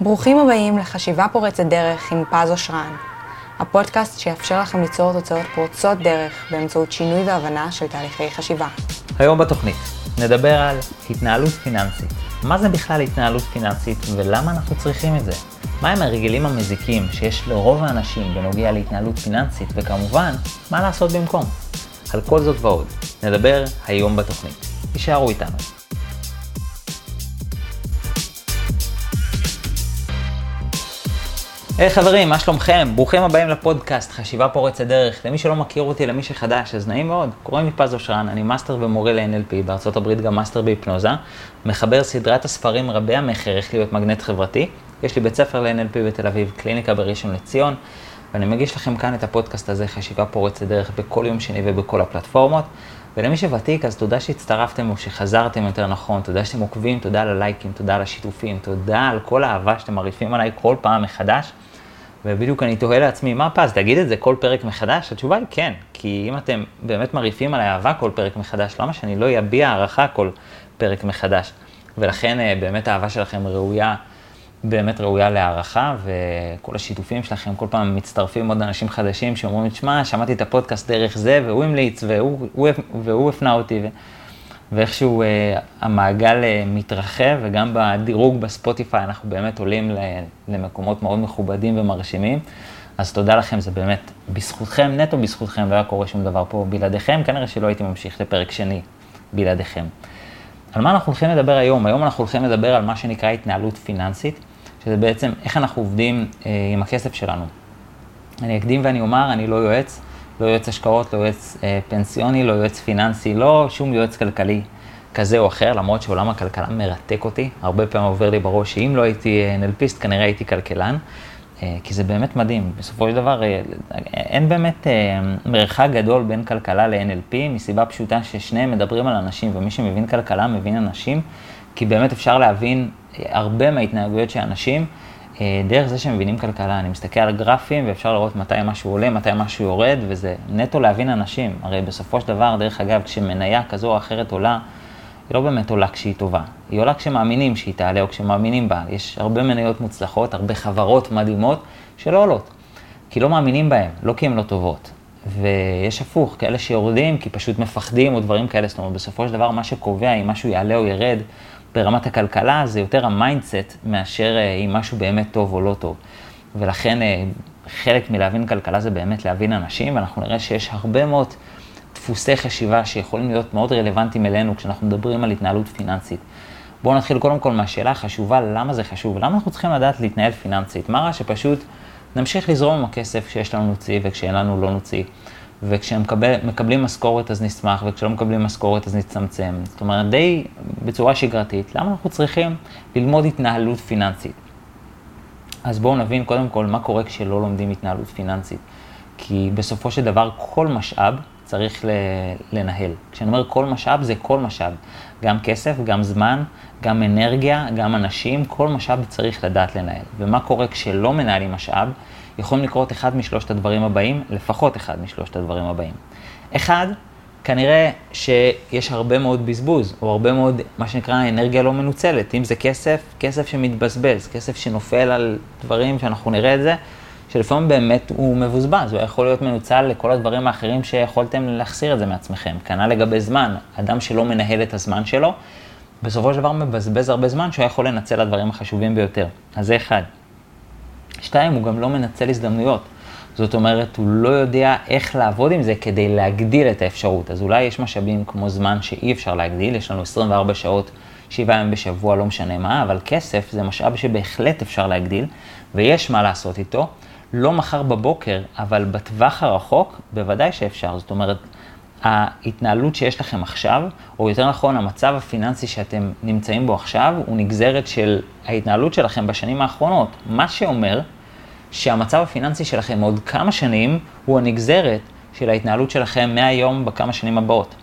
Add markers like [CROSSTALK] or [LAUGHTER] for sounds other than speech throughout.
ברוכים הבאים לחשיבה פורצת דרך עם פז אושרן, הפודקאסט שיאפשר לכם ליצור תוצאות פורצות דרך באמצעות שינוי והבנה של תהליכי חשיבה. היום בתוכנית נדבר על התנהלות פיננסית. מה זה בכלל התנהלות פיננסית ולמה אנחנו צריכים את זה? מהם הרגלים המזיקים שיש לרוב האנשים בנוגע להתנהלות פיננסית וכמובן, מה לעשות במקום? על כל זאת ועוד, נדבר היום בתוכנית. תישארו איתנו. היי, חברים, מה שלומכם? ברוכים הבאים לפודקאסט חשיבה פורצת דרך. למי שלא מכיר אותי, למי שחדש, אז נעים מאוד. קוראים לי פז אושרן, אני מאסטר ומורה ל-NLP, בארצות הברית גם מאסטר בהיפנוזה. מחבר סדרת הספרים רבי המכר, איך להיות מגנט חברתי. יש לי בית ספר ל-NLP בתל אביב, קליניקה בראשון לציון, ואני מגיש לכם כאן את הפודקאסט הזה, חשיבה פורצת דרך, בכל יום שני ובכל הפלטפורמות. ולמי שוותיק, אז תודה שהצטרפתם או שחזרתם יותר נכון, תודה שאתם עוקבים, תודה על הלייקים, תודה על השיתופים, תודה על כל האהבה שאתם מרעיפים עליי כל פעם מחדש. ובדיוק אני תוהה לעצמי, מה פז, תגיד את זה כל פרק מחדש? התשובה היא כן, כי אם אתם באמת מרעיפים עליי אהבה כל פרק מחדש, למה שאני לא אביע הערכה כל פרק מחדש? ולכן אה, באמת האהבה שלכם ראויה, באמת ראויה להערכה, וכל השיתופים שלכם, כל פעם מצטרפים עוד אנשים חדשים שאומרים, שמע, שמעתי את הפודקאסט דרך זה, והוא המליץ, והוא, והוא, והוא הפנה אותי. ו... ואיכשהו אה, המעגל אה, מתרחב, וגם בדירוג בספוטיפיי אנחנו באמת עולים למקומות מאוד מכובדים ומרשימים. אז תודה לכם, זה באמת בזכותכם, נטו בזכותכם, לא היה קורה שום דבר פה בלעדיכם, כנראה שלא הייתי ממשיך לפרק שני בלעדיכם. על מה אנחנו הולכים לדבר היום? היום אנחנו הולכים לדבר על מה שנקרא התנהלות פיננסית, שזה בעצם איך אנחנו עובדים אה, עם הכסף שלנו. אני אקדים ואני אומר, אני לא יועץ, לא יועץ השקעות, לא יועץ אה, פנסיוני, לא יועץ פיננסי, לא שום יועץ כלכלי כזה או אחר, למרות שעולם הכלכלה מרתק אותי. הרבה פעמים עובר לי בראש שאם לא הייתי נלפיסט, כנראה הייתי כלכלן. אה, כי זה באמת מדהים. בסופו של דבר, אה, אין באמת אה, מרחק גדול בין כלכלה ל-NLP, מסיבה פשוטה ששניהם מדברים על אנשים, ומי שמבין כלכלה מבין אנשים, כי באמת אפשר להבין הרבה מההתנהגויות של אנשים. דרך זה שמבינים כלכלה, אני מסתכל על גרפים ואפשר לראות מתי משהו עולה, מתי משהו יורד, וזה נטו להבין אנשים. הרי בסופו של דבר, דרך אגב, כשמניה כזו או אחרת עולה, היא לא באמת עולה כשהיא טובה. היא עולה כשמאמינים שהיא תעלה או כשמאמינים בה. יש הרבה מניות מוצלחות, הרבה חברות מדהימות שלא עולות. כי לא מאמינים בהן, לא כי הן לא טובות. ויש הפוך, כאלה שיורדים כי פשוט מפחדים או דברים כאלה. זאת אומרת, בסופו של דבר מה שקובע אם משהו יעלה או ירד ברמת הכלכלה זה יותר ה mindset מאשר אה, אם משהו באמת טוב או לא טוב. ולכן אה, חלק מלהבין כלכלה זה באמת להבין אנשים, ואנחנו נראה שיש הרבה מאוד דפוסי חשיבה שיכולים להיות מאוד רלוונטיים אלינו כשאנחנו מדברים על התנהלות פיננסית. בואו נתחיל קודם כל מהשאלה החשובה, למה זה חשוב? למה אנחנו צריכים לדעת להתנהל פיננסית? מה רע שפשוט נמשיך לזרום עם הכסף שיש לנו נוציא וכשאין לנו לא נוציא. וכשמקבלים משכורת אז נשמח, וכשלא מקבלים משכורת אז נצמצם. זאת אומרת, די בצורה שגרתית, למה אנחנו צריכים ללמוד התנהלות פיננסית? אז בואו נבין קודם כל מה קורה כשלא לומדים התנהלות פיננסית. כי בסופו של דבר כל משאב צריך לנהל. כשאני אומר כל משאב, זה כל משאב. גם כסף, גם זמן, גם אנרגיה, גם אנשים, כל משאב צריך לדעת לנהל. ומה קורה כשלא מנהלים משאב? יכולים לקרות אחד משלושת הדברים הבאים, לפחות אחד משלושת הדברים הבאים. אחד, כנראה שיש הרבה מאוד בזבוז, או הרבה מאוד, מה שנקרא, אנרגיה לא מנוצלת. אם זה כסף, כסף שמתבזבז, כסף שנופל על דברים שאנחנו נראה את זה, שלפעמים באמת הוא מבוזבז, הוא יכול להיות מנוצל לכל הדברים האחרים שיכולתם להחסיר את זה מעצמכם. כנ"ל לגבי זמן, אדם שלא מנהל את הזמן שלו, בסופו של דבר מבזבז הרבה זמן שהוא יכול לנצל לדברים החשובים ביותר. אז זה אחד. שתיים, הוא גם לא מנצל הזדמנויות. זאת אומרת, הוא לא יודע איך לעבוד עם זה כדי להגדיל את האפשרות. אז אולי יש משאבים כמו זמן שאי אפשר להגדיל, יש לנו 24 שעות, 7 ימים בשבוע, לא משנה מה, אבל כסף זה משאב שבהחלט אפשר להגדיל, ויש מה לעשות איתו. לא מחר בבוקר, אבל בטווח הרחוק, בוודאי שאפשר. זאת אומרת, ההתנהלות שיש לכם עכשיו, או יותר נכון, המצב הפיננסי שאתם נמצאים בו עכשיו, הוא נגזרת של ההתנהלות שלכם בשנים האחרונות. מה שאומר שהמצב הפיננסי שלכם עוד כמה שנים, הוא הנגזרת של ההתנהלות שלכם מהיום בכמה שנים הבאות.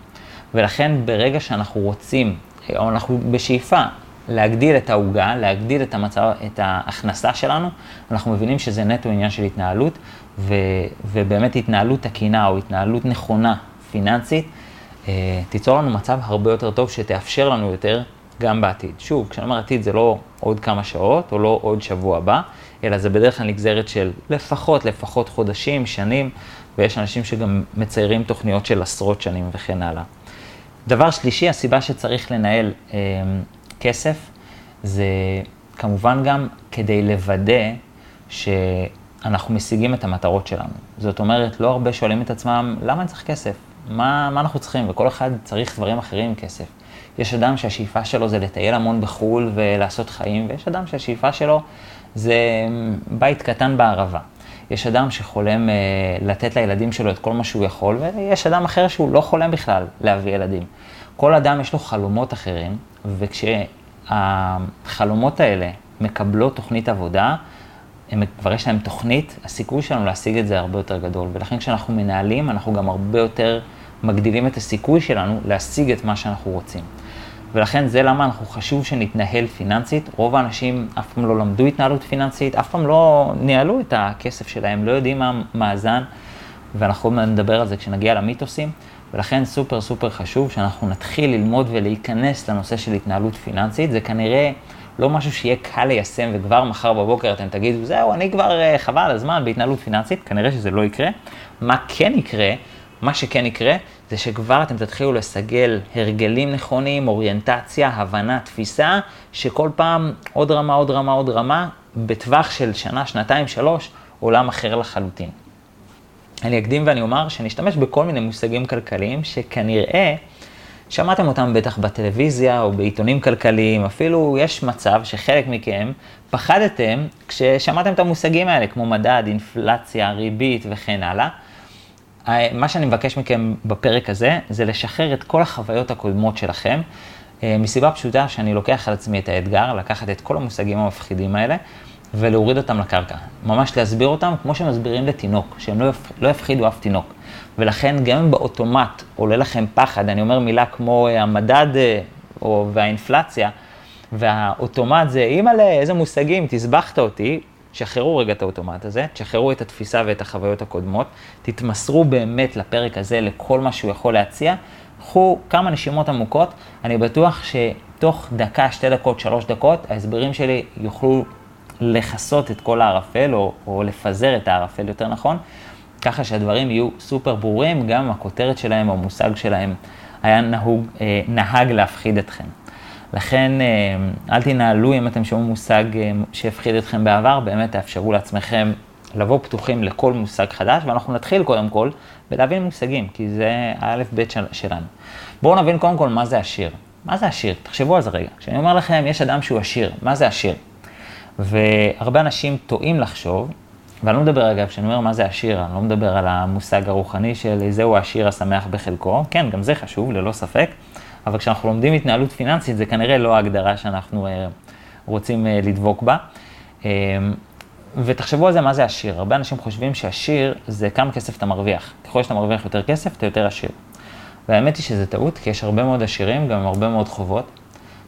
ולכן ברגע שאנחנו רוצים, או אנחנו בשאיפה להגדיל את העוגה, להגדיל את המצב, את ההכנסה שלנו, אנחנו מבינים שזה נטו עניין של התנהלות, ו, ובאמת התנהלות תקינה או התנהלות נכונה פיננסית, אה, תיצור לנו מצב הרבה יותר טוב שתאפשר לנו יותר גם בעתיד. שוב, כשאני אומר עתיד זה לא עוד כמה שעות או לא עוד שבוע הבא, אלא זה בדרך כלל נגזרת של לפחות, לפחות חודשים, שנים, ויש אנשים שגם מציירים תוכניות של עשרות שנים וכן הלאה. דבר שלישי, הסיבה שצריך לנהל אה, כסף, זה כמובן גם כדי לוודא שאנחנו משיגים את המטרות שלנו. זאת אומרת, לא הרבה שואלים את עצמם, למה אני צריך כסף? מה, מה אנחנו צריכים? וכל אחד צריך דברים אחרים עם כסף. יש אדם שהשאיפה שלו זה לטייל המון בחו"ל ולעשות חיים, ויש אדם שהשאיפה שלו זה בית קטן בערבה. יש אדם שחולם אה, לתת לילדים שלו את כל מה שהוא יכול, ויש אדם אחר שהוא לא חולם בכלל להביא ילדים. כל אדם יש לו חלומות אחרים, וכשהחלומות האלה מקבלות תוכנית עבודה, הם, כבר יש להם תוכנית, הסיכוי שלנו להשיג את זה הרבה יותר גדול. ולכן כשאנחנו מנהלים, אנחנו גם הרבה יותר מגדילים את הסיכוי שלנו להשיג את מה שאנחנו רוצים. ולכן זה למה אנחנו חשוב שנתנהל פיננסית. רוב האנשים אף פעם לא למדו התנהלות פיננסית, אף פעם לא ניהלו את הכסף שלהם, לא יודעים מה מאזן, ואנחנו נדבר על זה כשנגיע למיתוסים. ולכן סופר סופר חשוב שאנחנו נתחיל ללמוד ולהיכנס לנושא של התנהלות פיננסית. זה כנראה לא משהו שיהיה קל ליישם וכבר מחר בבוקר אתם תגידו, זהו, אני כבר אה, חבל הזמן בהתנהלות פיננסית, כנראה שזה לא יקרה. מה כן יקרה, מה שכן יקרה, זה שכבר אתם תתחילו לסגל הרגלים נכונים, אוריינטציה, הבנה, תפיסה, שכל פעם עוד רמה, עוד רמה, עוד רמה, בטווח של שנה, שנתיים, שלוש, עולם אחר לחלוטין. אני אקדים ואני אומר שנשתמש בכל מיני מושגים כלכליים שכנראה שמעתם אותם בטח בטלוויזיה או בעיתונים כלכליים, אפילו יש מצב שחלק מכם פחדתם כששמעתם את המושגים האלה, כמו מדד, אינפלציה, ריבית וכן הלאה. מה שאני מבקש מכם בפרק הזה, זה לשחרר את כל החוויות הקודמות שלכם, אה, מסיבה פשוטה שאני לוקח על עצמי את האתגר, לקחת את כל המושגים המפחידים האלה ולהוריד אותם לקרקע. ממש להסביר אותם כמו שמסבירים לתינוק, שהם לא, יפ... לא יפחידו אף תינוק. ולכן גם אם באוטומט עולה לכם פחד, אני אומר מילה כמו אה, המדד אה, או, והאינפלציה, והאוטומט זה, אימא'לה, איזה מושגים, תסבכת אותי, שחררו רגע את האוטומט הזה, תשחררו את התפיסה ואת החוויות הקודמות, תתמסרו באמת לפרק הזה, לכל מה שהוא יכול להציע, קחו כמה נשימות עמוקות, אני בטוח שתוך דקה, שתי דקות, שלוש דקות, ההסברים שלי יוכלו לכסות את כל הערפל, או, או לפזר את הערפל יותר נכון, ככה שהדברים יהיו סופר ברורים, גם הכותרת שלהם או המושג שלהם היה נהוג, אה, נהג להפחיד אתכם. לכן אה, אל תנהלו אם אתם שומעים מושג אה, שהפחיד אתכם בעבר, באמת תאפשרו לעצמכם לבוא פתוחים לכל מושג חדש, ואנחנו נתחיל קודם כל בלהבין מושגים, כי זה האלף-בית של, שלנו. בואו נבין קודם כל מה זה עשיר. מה זה עשיר? תחשבו על זה רגע. כשאני אומר לכם, יש אדם שהוא עשיר, מה זה עשיר? והרבה אנשים טועים לחשוב, ואני לא מדבר אגב, כשאני אומר מה זה עשיר, אני לא מדבר על המושג הרוחני של זהו העשיר השמח בחלקו, כן, גם זה חשוב, ללא ספק, אבל כשאנחנו לומדים התנהלות פיננסית, זה כנראה לא ההגדרה שאנחנו אה, רוצים אה, לדבוק בה. אה, ותחשבו על זה, מה זה עשיר? הרבה אנשים חושבים שעשיר זה כמה כסף אתה מרוויח. ככל שאתה מרוויח יותר כסף, אתה יותר עשיר. והאמת היא שזה טעות, כי יש הרבה מאוד עשירים, גם עם הרבה מאוד חובות.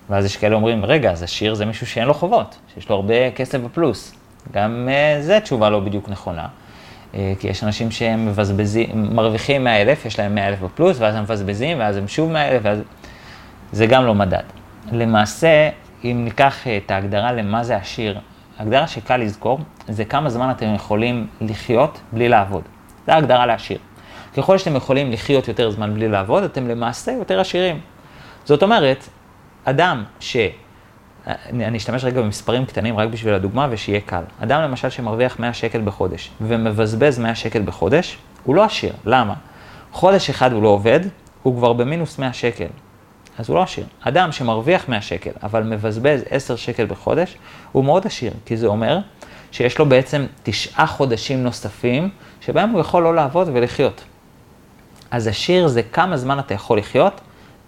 ואז יש כאלה אומרים, רגע, אז עשיר זה מישהו שאין לו חובות, שיש לו הרבה כסף בפלוס. גם uh, זה תשובה לא בדיוק נכונה. Uh, כי יש אנשים שהם מבזבזים, מרוויחים 100 אלף, יש להם 100 אלף בפלוס, ואז הם מבזבזים, ואז הם שוב 100 אלף, ואז... זה גם לא מדד. למעשה, אם ניקח uh, את ההגדרה למה זה עשיר, ההגדרה שקל לזכור, זה כמה זמן אתם יכולים לחיות בלי לעבוד. זו ההגדרה לעשיר. ככל שאתם יכולים לחיות יותר זמן בלי לעבוד, אתם למעשה יותר עשירים. זאת אומרת, אדם ש... אני אשתמש רגע במספרים קטנים רק בשביל הדוגמה ושיהיה קל. אדם למשל שמרוויח 100 שקל בחודש ומבזבז 100 שקל בחודש, הוא לא עשיר. למה? חודש אחד הוא לא עובד, הוא כבר במינוס 100 שקל. אז הוא לא עשיר. אדם שמרוויח 100 שקל, אבל מבזבז 10 שקל בחודש, הוא מאוד עשיר, כי זה אומר שיש לו בעצם תשעה חודשים נוספים, שבהם הוא יכול לא לעבוד ולחיות. אז עשיר זה כמה זמן אתה יכול לחיות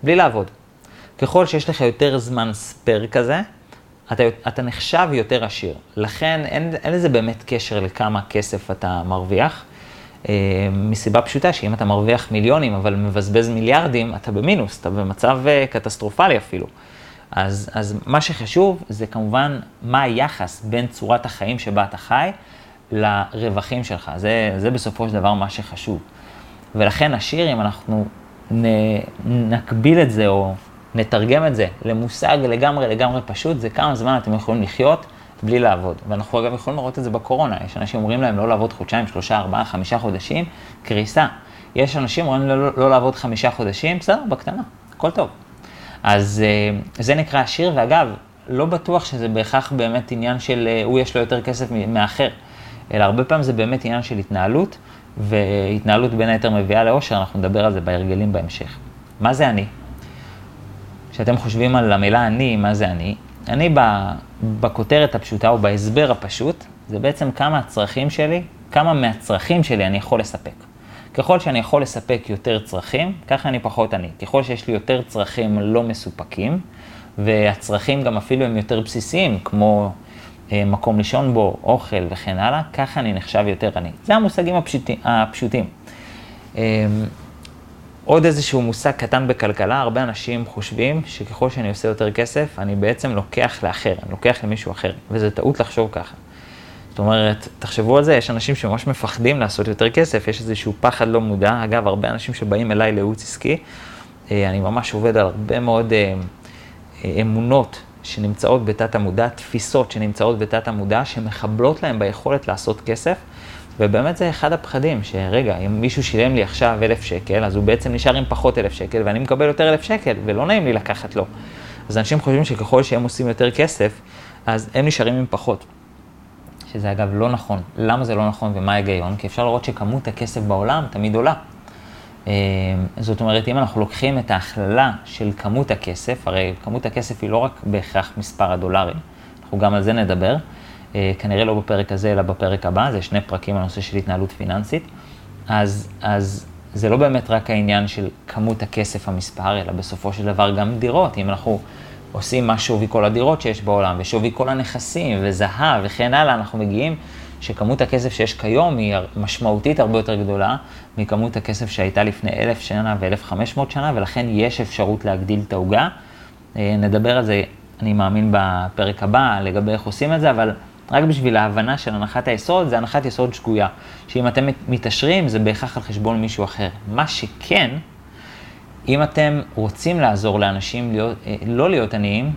בלי לעבוד. ככל שיש לך יותר זמן ספייר כזה, אתה, אתה נחשב יותר עשיר. לכן אין, אין לזה באמת קשר לכמה כסף אתה מרוויח, אה, מסיבה פשוטה שאם אתה מרוויח מיליונים אבל מבזבז מיליארדים, אתה במינוס, אתה במצב אה, קטסטרופלי אפילו. אז, אז מה שחשוב זה כמובן מה היחס בין צורת החיים שבה אתה חי לרווחים שלך. זה, זה בסופו של דבר מה שחשוב. ולכן עשיר, אם אנחנו נ, נקביל את זה או נתרגם את זה למושג לגמרי לגמרי פשוט, זה כמה זמן אתם יכולים לחיות בלי לעבוד. ואנחנו אגב יכולים לראות את זה בקורונה, יש אנשים אומרים להם לא לעבוד חודשיים, שלושה, ארבעה, חמישה חודשים, קריסה. יש אנשים אומרים לא, לא לעבוד חמישה חודשים, בסדר, בקטנה, הכל טוב. אז אה, זה נקרא עשיר, ואגב, לא בטוח שזה בהכרח באמת עניין של אה, הוא יש לו יותר כסף מאחר, אלא הרבה פעמים זה באמת עניין של התנהלות, והתנהלות בין היתר מביאה לאושר, אנחנו נדבר על זה בהרגלים בהמשך. מה זה אני? כשאתם חושבים על המילה אני, מה זה אני? אני בכותרת הפשוטה או בהסבר הפשוט, זה בעצם כמה הצרכים שלי, כמה מהצרכים שלי אני יכול לספק. ככל שאני יכול לספק יותר צרכים, ככה אני פחות עני. ככל שיש לי יותר צרכים לא מסופקים, והצרכים גם אפילו הם יותר בסיסיים, כמו אה, מקום לישון בו, אוכל וכן הלאה, ככה אני נחשב יותר עני. זה המושגים הפשוטים. הפשוטים. אה, עוד איזשהו מושג קטן בכלכלה, הרבה אנשים חושבים שככל שאני עושה יותר כסף, אני בעצם לוקח לאחר, אני לוקח למישהו אחר, וזו טעות לחשוב ככה. זאת אומרת, תחשבו על זה, יש אנשים שממש מפחדים לעשות יותר כסף, יש איזשהו פחד לא מודע. אגב, הרבה אנשים שבאים אליי לייעוץ עסקי, אה, אני ממש עובד על הרבה מאוד אה, אה, אמונות שנמצאות בתת המודע, תפיסות שנמצאות בתת המודע, שמחבלות להם ביכולת לעשות כסף. ובאמת זה אחד הפחדים, שרגע, אם מישהו שילם לי עכשיו אלף שקל, אז הוא בעצם נשאר עם פחות אלף שקל, ואני מקבל יותר אלף שקל, ולא נעים לי לקחת לו. אז אנשים חושבים שככל שהם עושים יותר כסף, אז הם נשארים עם פחות. שזה אגב לא נכון. למה זה לא נכון ומה ההיגיון? כי אפשר לראות שכמות הכסף בעולם תמיד עולה. אה, זאת אומרת, אם אנחנו לוקחים את ההכללה של כמות הכסף, הרי כמות הכסף היא לא רק בהכרח מספר הדולרים, אנחנו גם על זה נדבר, כנראה לא בפרק הזה, אלא בפרק הבא, זה שני פרקים על נושא של התנהלות פיננסית. אז, אז זה לא באמת רק העניין של כמות הכסף המספר, אלא בסופו של דבר גם דירות. אם אנחנו עושים מה שווי כל הדירות שיש בעולם, ושווי כל הנכסים, וזהב וכן הלאה, אנחנו מגיעים שכמות הכסף שיש כיום היא משמעותית הרבה יותר גדולה מכמות הכסף שהייתה לפני אלף שנה ואלף חמש מאות שנה, ולכן יש אפשרות להגדיל את העוגה. אה, נדבר על זה, אני מאמין, בפרק הבא, לגבי איך עושים את זה, אבל רק בשביל ההבנה של הנחת היסוד, זה הנחת יסוד שגויה. שאם אתם מתעשרים, זה בהכרח על חשבון מישהו אחר. מה שכן, אם אתם רוצים לעזור לאנשים להיות, אה, לא להיות עניים,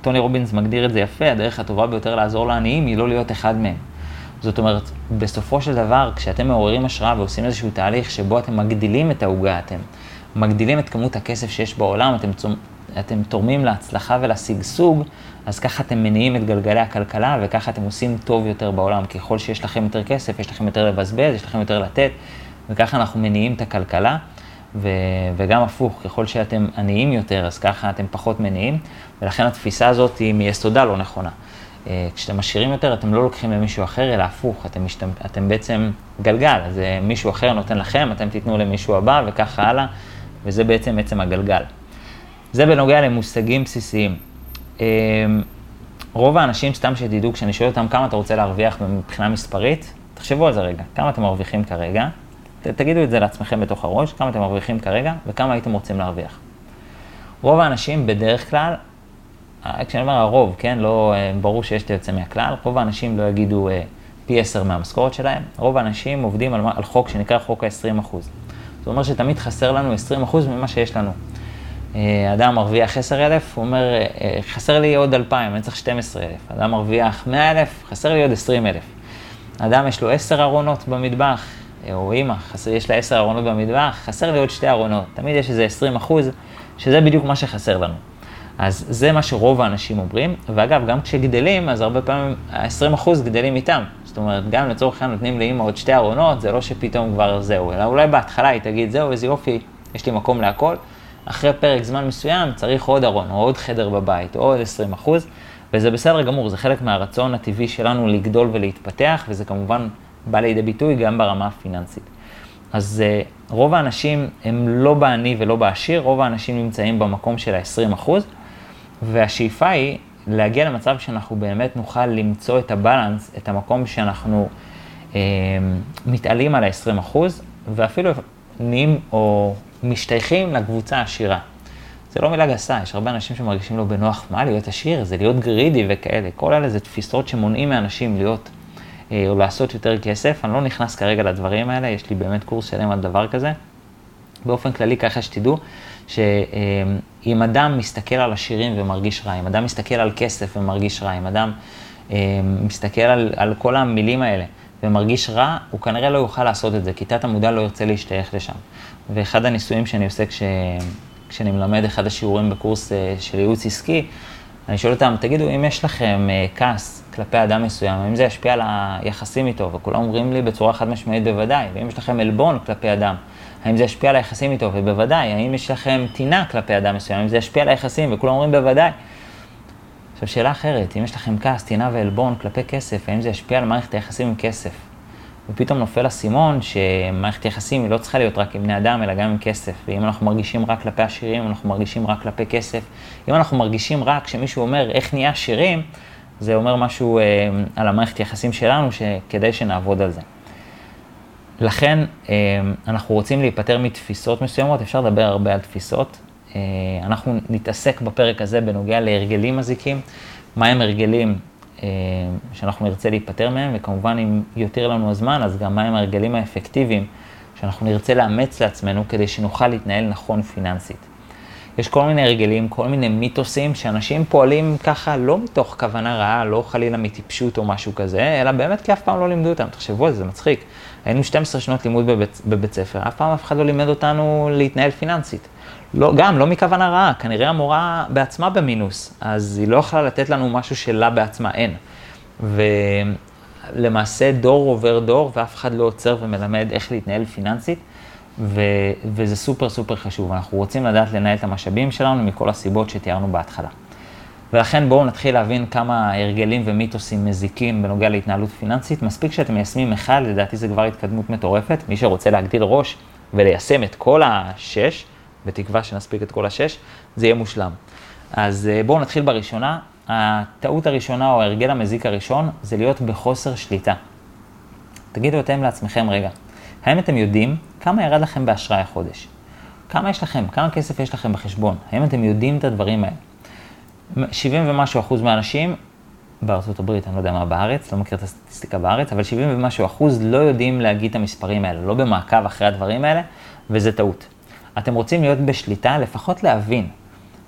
טוני רובינס מגדיר את זה יפה, הדרך הטובה ביותר לעזור לעניים היא לא להיות אחד מהם. זאת אומרת, בסופו של דבר, כשאתם מעוררים השראה ועושים איזשהו תהליך שבו אתם מגדילים את העוגה, אתם מגדילים את כמות הכסף שיש בעולם, אתם, אתם תורמים להצלחה ולשגשוג, אז ככה אתם מניעים את גלגלי הכלכלה וככה אתם עושים טוב יותר בעולם. ככל שיש לכם יותר כסף, יש לכם יותר לבזבז, יש לכם יותר לתת, וככה אנחנו מניעים את הכלכלה. ו, וגם הפוך, ככל שאתם עניים יותר, אז ככה אתם פחות מניעים, ולכן התפיסה הזאת היא מיסודה לא נכונה. אה, כשאתם עשירים יותר, אתם לא לוקחים למישהו אחר, אלא הפוך, אתם, משתמ... אתם בעצם גלגל, אז אה, מישהו אחר נותן לכם, אתם תיתנו למישהו הבא וככה הלאה, וזה בעצם עצם הגלגל. זה בנוגע למושגים בסיסיים. אה, רוב האנשים, סתם שתדעו, כשאני שואל אותם כמה אתה רוצה להרוויח מבחינה מספרית, תחשבו על זה רגע, כמה אתם מרוויחים כרגע, תגידו את זה לעצמכם בתוך הראש, כמה אתם מרוויחים כרגע וכמה הייתם רוצים להרוויח. רוב האנשים בדרך כלל, אה, כשאני אומר הרוב, כן, לא, אה, ברור שיש את היוצא מהכלל, רוב האנשים לא יגידו אה, פי עשר מהמשכורת שלהם, רוב האנשים עובדים על, על חוק שנקרא חוק ה-20%. זאת אומרת שתמיד חסר לנו 20% ממה שיש לנו. אדם מרוויח 10,000, הוא אומר, חסר לי עוד 2,000, אני צריך 12,000. אדם מרוויח 100,000, חסר לי עוד 20,000. אדם יש לו 10 ארונות במטבח, או אימא, יש לה עשר ארונות במטבח, חסר לי עוד שתי ארונות. תמיד יש איזה 20 אחוז, שזה בדיוק מה שחסר לנו. אז זה מה שרוב האנשים אומרים, ואגב, גם כשגדלים, אז הרבה פעמים ה-20 אחוז גדלים איתם. זאת אומרת, גם לצורך העניין נותנים לאימא עוד שתי ארונות, זה לא שפתאום כבר זהו, אלא אולי בהתחלה היא תגיד, זהו, איזה יופי, יש לי מקום להכל. אחרי פרק זמן מסוים צריך עוד ארון, או עוד חדר בבית, או עוד 20 אחוז, וזה בסדר גמור, זה חלק מהרצון הטבעי שלנו לגדול ולהתפתח, וזה כמובן בא לידי ביטוי גם ברמה הפיננסית. אז uh, רוב האנשים הם לא בעני ולא בעשיר, רוב האנשים נמצאים במקום של ה-20%, והשאיפה היא להגיע למצב שאנחנו באמת נוכל למצוא את הבלנס, את המקום שאנחנו uh, מתעלים על ה-20%, ואפילו נהיים או משתייכים לקבוצה העשירה. זה לא מילה גסה, יש הרבה אנשים שמרגישים לא בנוח, מה להיות עשיר? זה להיות גרידי וכאלה. כל אלה זה תפיסות שמונעים מאנשים להיות אה, או לעשות יותר כסף. אני לא נכנס כרגע לדברים האלה, יש לי באמת קורס שלם על דבר כזה. באופן כללי, ככה שתדעו, שאם אדם מסתכל על עשירים ומרגיש רע, אם אדם מסתכל על כסף ומרגיש רע, אם אדם מסתכל על, על כל המילים האלה ומרגיש רע, הוא כנראה לא יוכל לעשות את זה, כי תת המודע לא ירצה להשתייך לשם. ואחד הניסויים שאני עושה כש, כשאני מלמד אחד השיעורים בקורס אה, של ייעוץ עסקי, אני שואל אותם, תגידו, אם יש לכם אה, כעס כלפי אדם מסוים, האם זה ישפיע על היחסים איתו? וכולם אומרים לי בצורה חד משמעית בוודאי. ואם יש לכם עלבון כלפי אדם, האם זה ישפיע על היחסים איתו? ובוודאי. האם יש לכם טינה כלפי אדם מסוים, האם זה ישפיע על היחסים? וכולם אומרים בוודאי. עכשיו, שאלה אחרת, אם יש לכם כעס, טינה ועלבון כלפי כסף, האם זה ישפיע על מערכת היחסים עם כסף? ופתאום נופל אסימון שמערכת יחסים היא לא צריכה להיות רק עם בני אדם, אלא גם עם כסף. ואם אנחנו מרגישים רק כלפי עשירים, אנחנו מרגישים רק כלפי כסף, אם אנחנו מרגישים רק כשמישהו אומר איך נהיה עשירים, זה אומר משהו אה, על המערכת יחסים שלנו, שכדאי שנעבוד על זה. לכן, אה, אנחנו רוצים להיפטר מתפיסות מסוימות, אפשר לדבר הרבה על תפיסות. אה, אנחנו נתעסק בפרק הזה בנוגע להרגלים מזיקים, מהם הרגלים אה, שאנחנו נרצה להיפטר מהם, וכמובן אם יותר לנו הזמן, אז גם מהם ההרגלים האפקטיביים שאנחנו נרצה לאמץ לעצמנו כדי שנוכל להתנהל נכון פיננסית. יש כל מיני הרגלים, כל מיני מיתוסים שאנשים פועלים ככה לא מתוך כוונה רעה, לא חלילה מטיפשות או משהו כזה, אלא באמת כי אף פעם לא לימדו אותם. תחשבו על זה, זה מצחיק. היינו 12 שנות לימוד בבית, בבית ספר, אף פעם אף אחד לא לימד אותנו להתנהל פיננסית. לא, גם, לא מכוונה רעה, כנראה המורה בעצמה במינוס, אז היא לא יכלה לתת לנו משהו שלה בעצמה אין. ולמעשה דור עובר דור ואף אחד לא עוצר ומלמד איך להתנהל פיננסית, ו... וזה סופר סופר חשוב. אנחנו רוצים לדעת לנהל את המשאבים שלנו מכל הסיבות שתיארנו בהתחלה. ולכן בואו נתחיל להבין כמה הרגלים ומיתוסים מזיקים בנוגע להתנהלות פיננסית. מספיק שאתם מיישמים אחד, לדעתי זה כבר התקדמות מטורפת. מי שרוצה להגדיל ראש וליישם את כל השש, בתקווה שנספיק את כל השש, זה יהיה מושלם. אז אה, בואו נתחיל בראשונה. הטעות הראשונה או ההרגל המזיק הראשון זה להיות בחוסר שליטה. תגידו אתם לעצמכם רגע, האם אתם יודעים כמה ירד לכם באשראי החודש? כמה יש לכם? כמה כסף יש לכם בחשבון? האם אתם יודעים את הדברים האלה? 70 ומשהו אחוז מהאנשים בארצות הברית, אני לא יודע מה בארץ, לא מכיר את הסטטיסטיקה בארץ, אבל 70 ומשהו אחוז לא יודעים להגיד את המספרים האלה, לא במעקב אחרי הדברים האלה, וזה טעות. אתם רוצים להיות בשליטה, לפחות להבין.